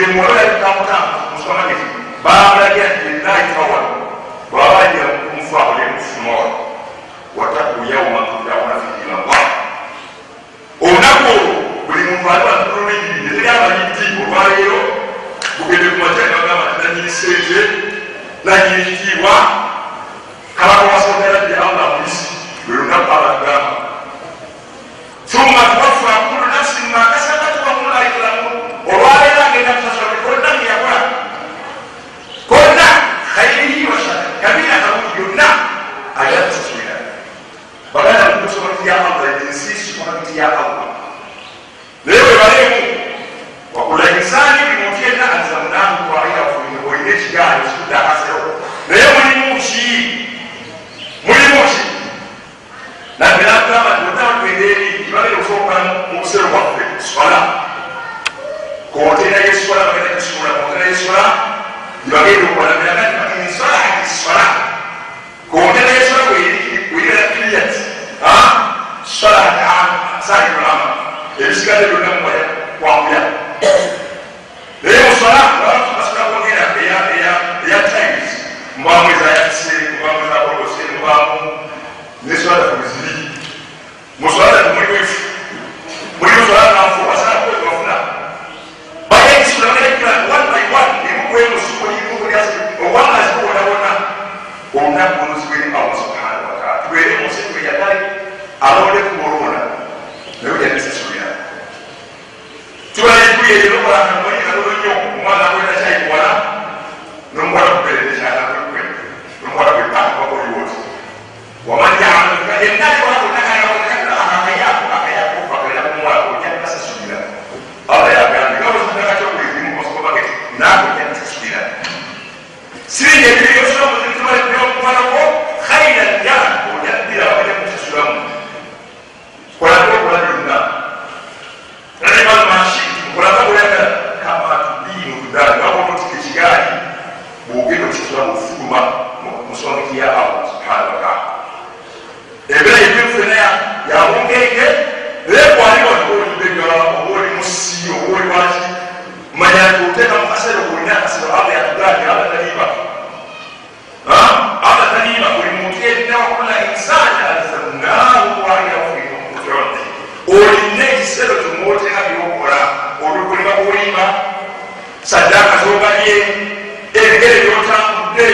yemuaaitamutanga musomane bamulagira yenayifawa bwabajira mukumufaule mufumaa wataku yaumakuyauna fiiaa onako buli muntu alibatululiiyeteryamanyiti olwaleero gugende kumatyagagamba tinanyini sente nanyini alonde ku mulumuna naye olyanisasulya tubalekuye yenobulamu sadaka zobalye ebigere byotambudde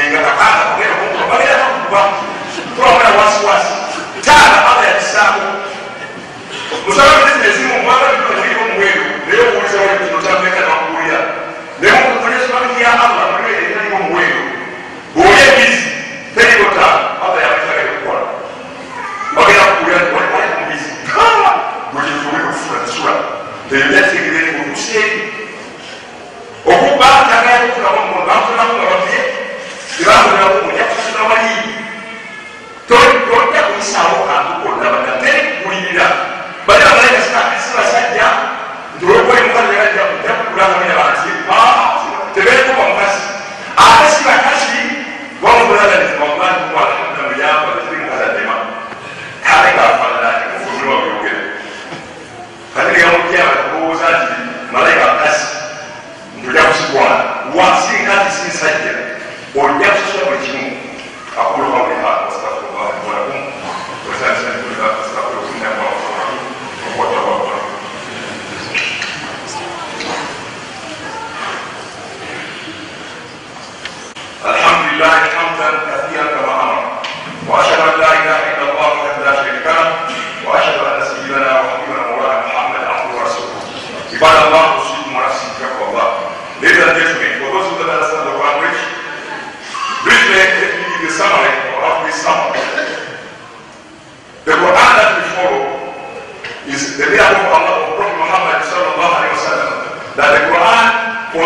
engaaaa kugenda kumuluma bagenda bakugwa tulabona wasiwasi taa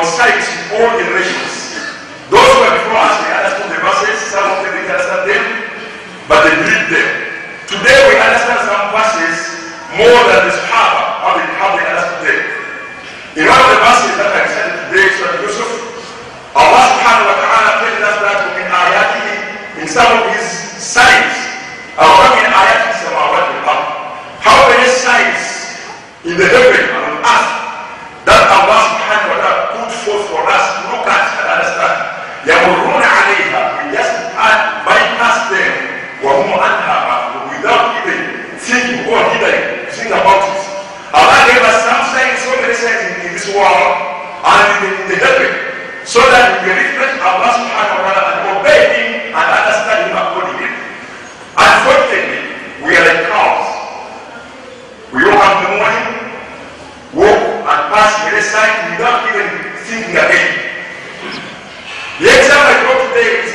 sites in all the regions. Those who have before us, they understood the verses, some of them didn't understand them, but they believed them. Today we understand some verses more than the Sahaba, how they, how they understood them. In one of the verses that I said today, Sir Yusuf, Allah subhanahu wa ta'ala tells us that in ayati, in some of his sites, Allah in ayati, how many sites in the heavens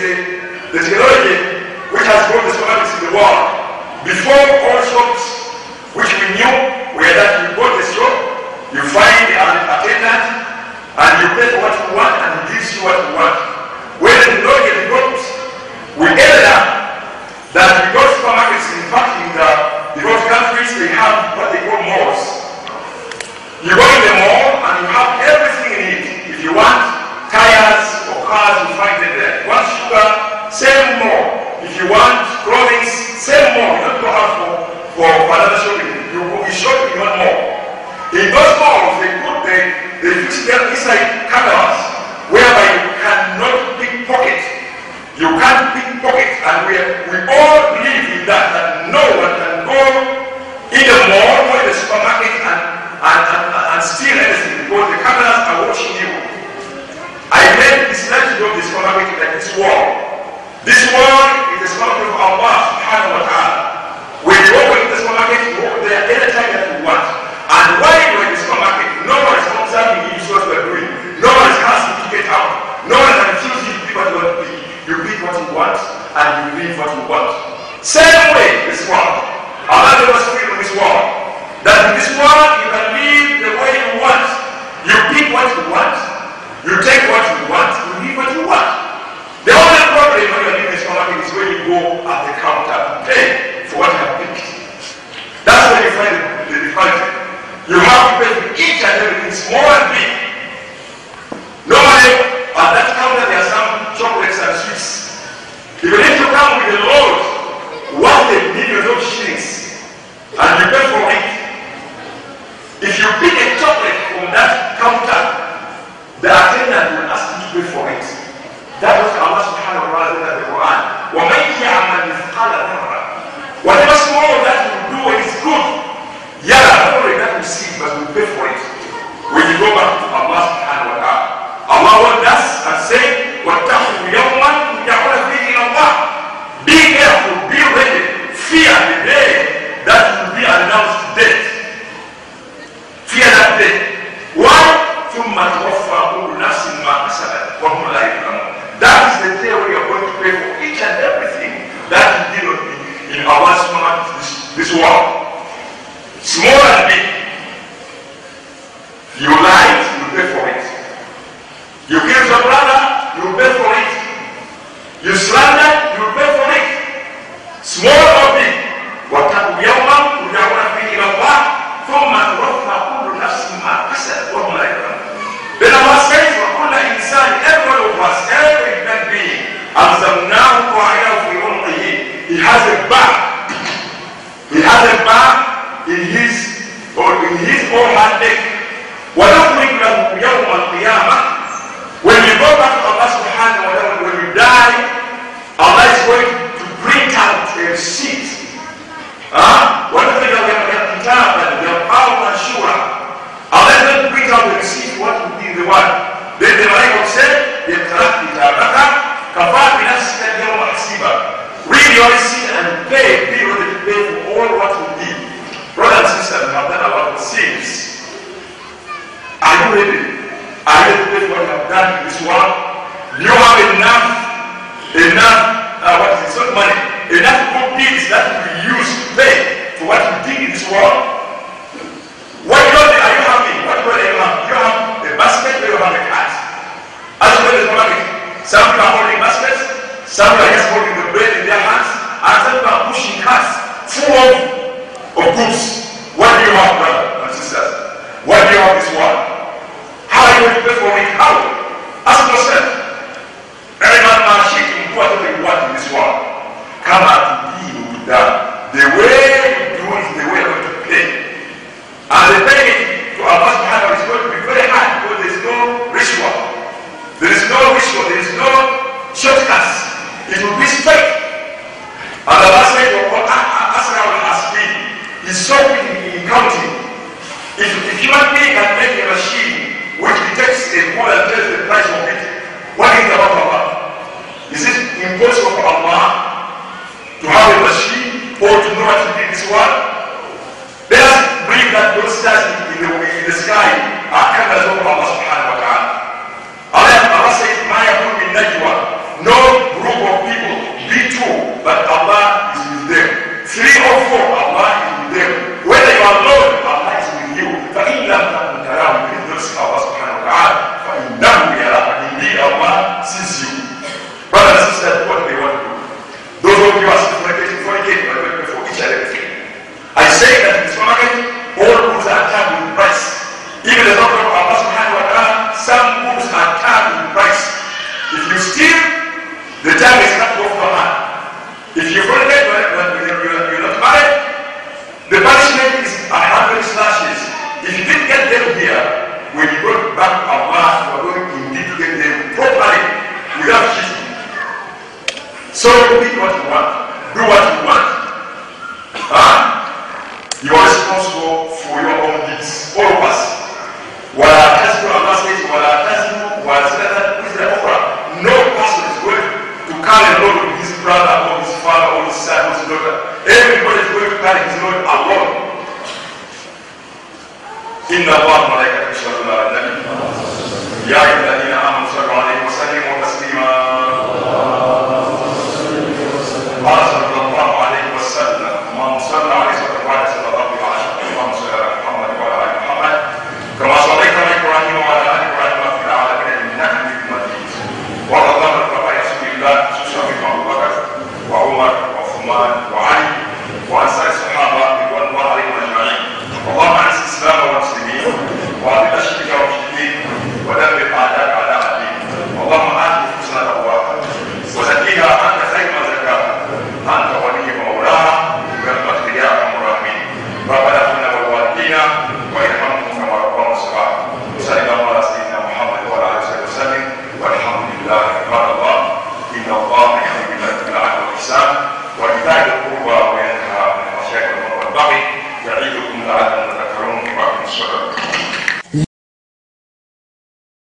dice Deuteronomy, which has brought the tsunamis in the world. Before all shops, which we knew, where that you go to the shop, you find an attendant, and you pay for what you want, and he gives you what you want. When the Lord brought, we ended up that because clothing, same more that you have for, for another shopping. You will be shopping even more. In those malls, they put the they fix them inside cameras whereby you cannot pickpocket. You can't pickpocket, and we, we all believe in that that no one can go in the mall or in the supermarket and, and, and, and steal anything because the cameras are watching you. I made this to go to the supermarket like this wall. This one is the stomach of Allah subhanahu wa ta'ala. We're talking this one again. wanapenda wale wa kitabu ya Paul na Shura. Allah ndiye kuita wale sisi watu ni the one. Bende wale kwa sababu ya tarafu ya baraka, kafaa binafsi ya leo maksiba. Read your sin and pay people that pay for all what you did. Brother and sister, have done a lot of sins. Are you ready? Are you ready for what you have done this one? You have enough, enough, uh, what is it, some money? enough good deeds that you use today for what you did in this world, If you're in the water.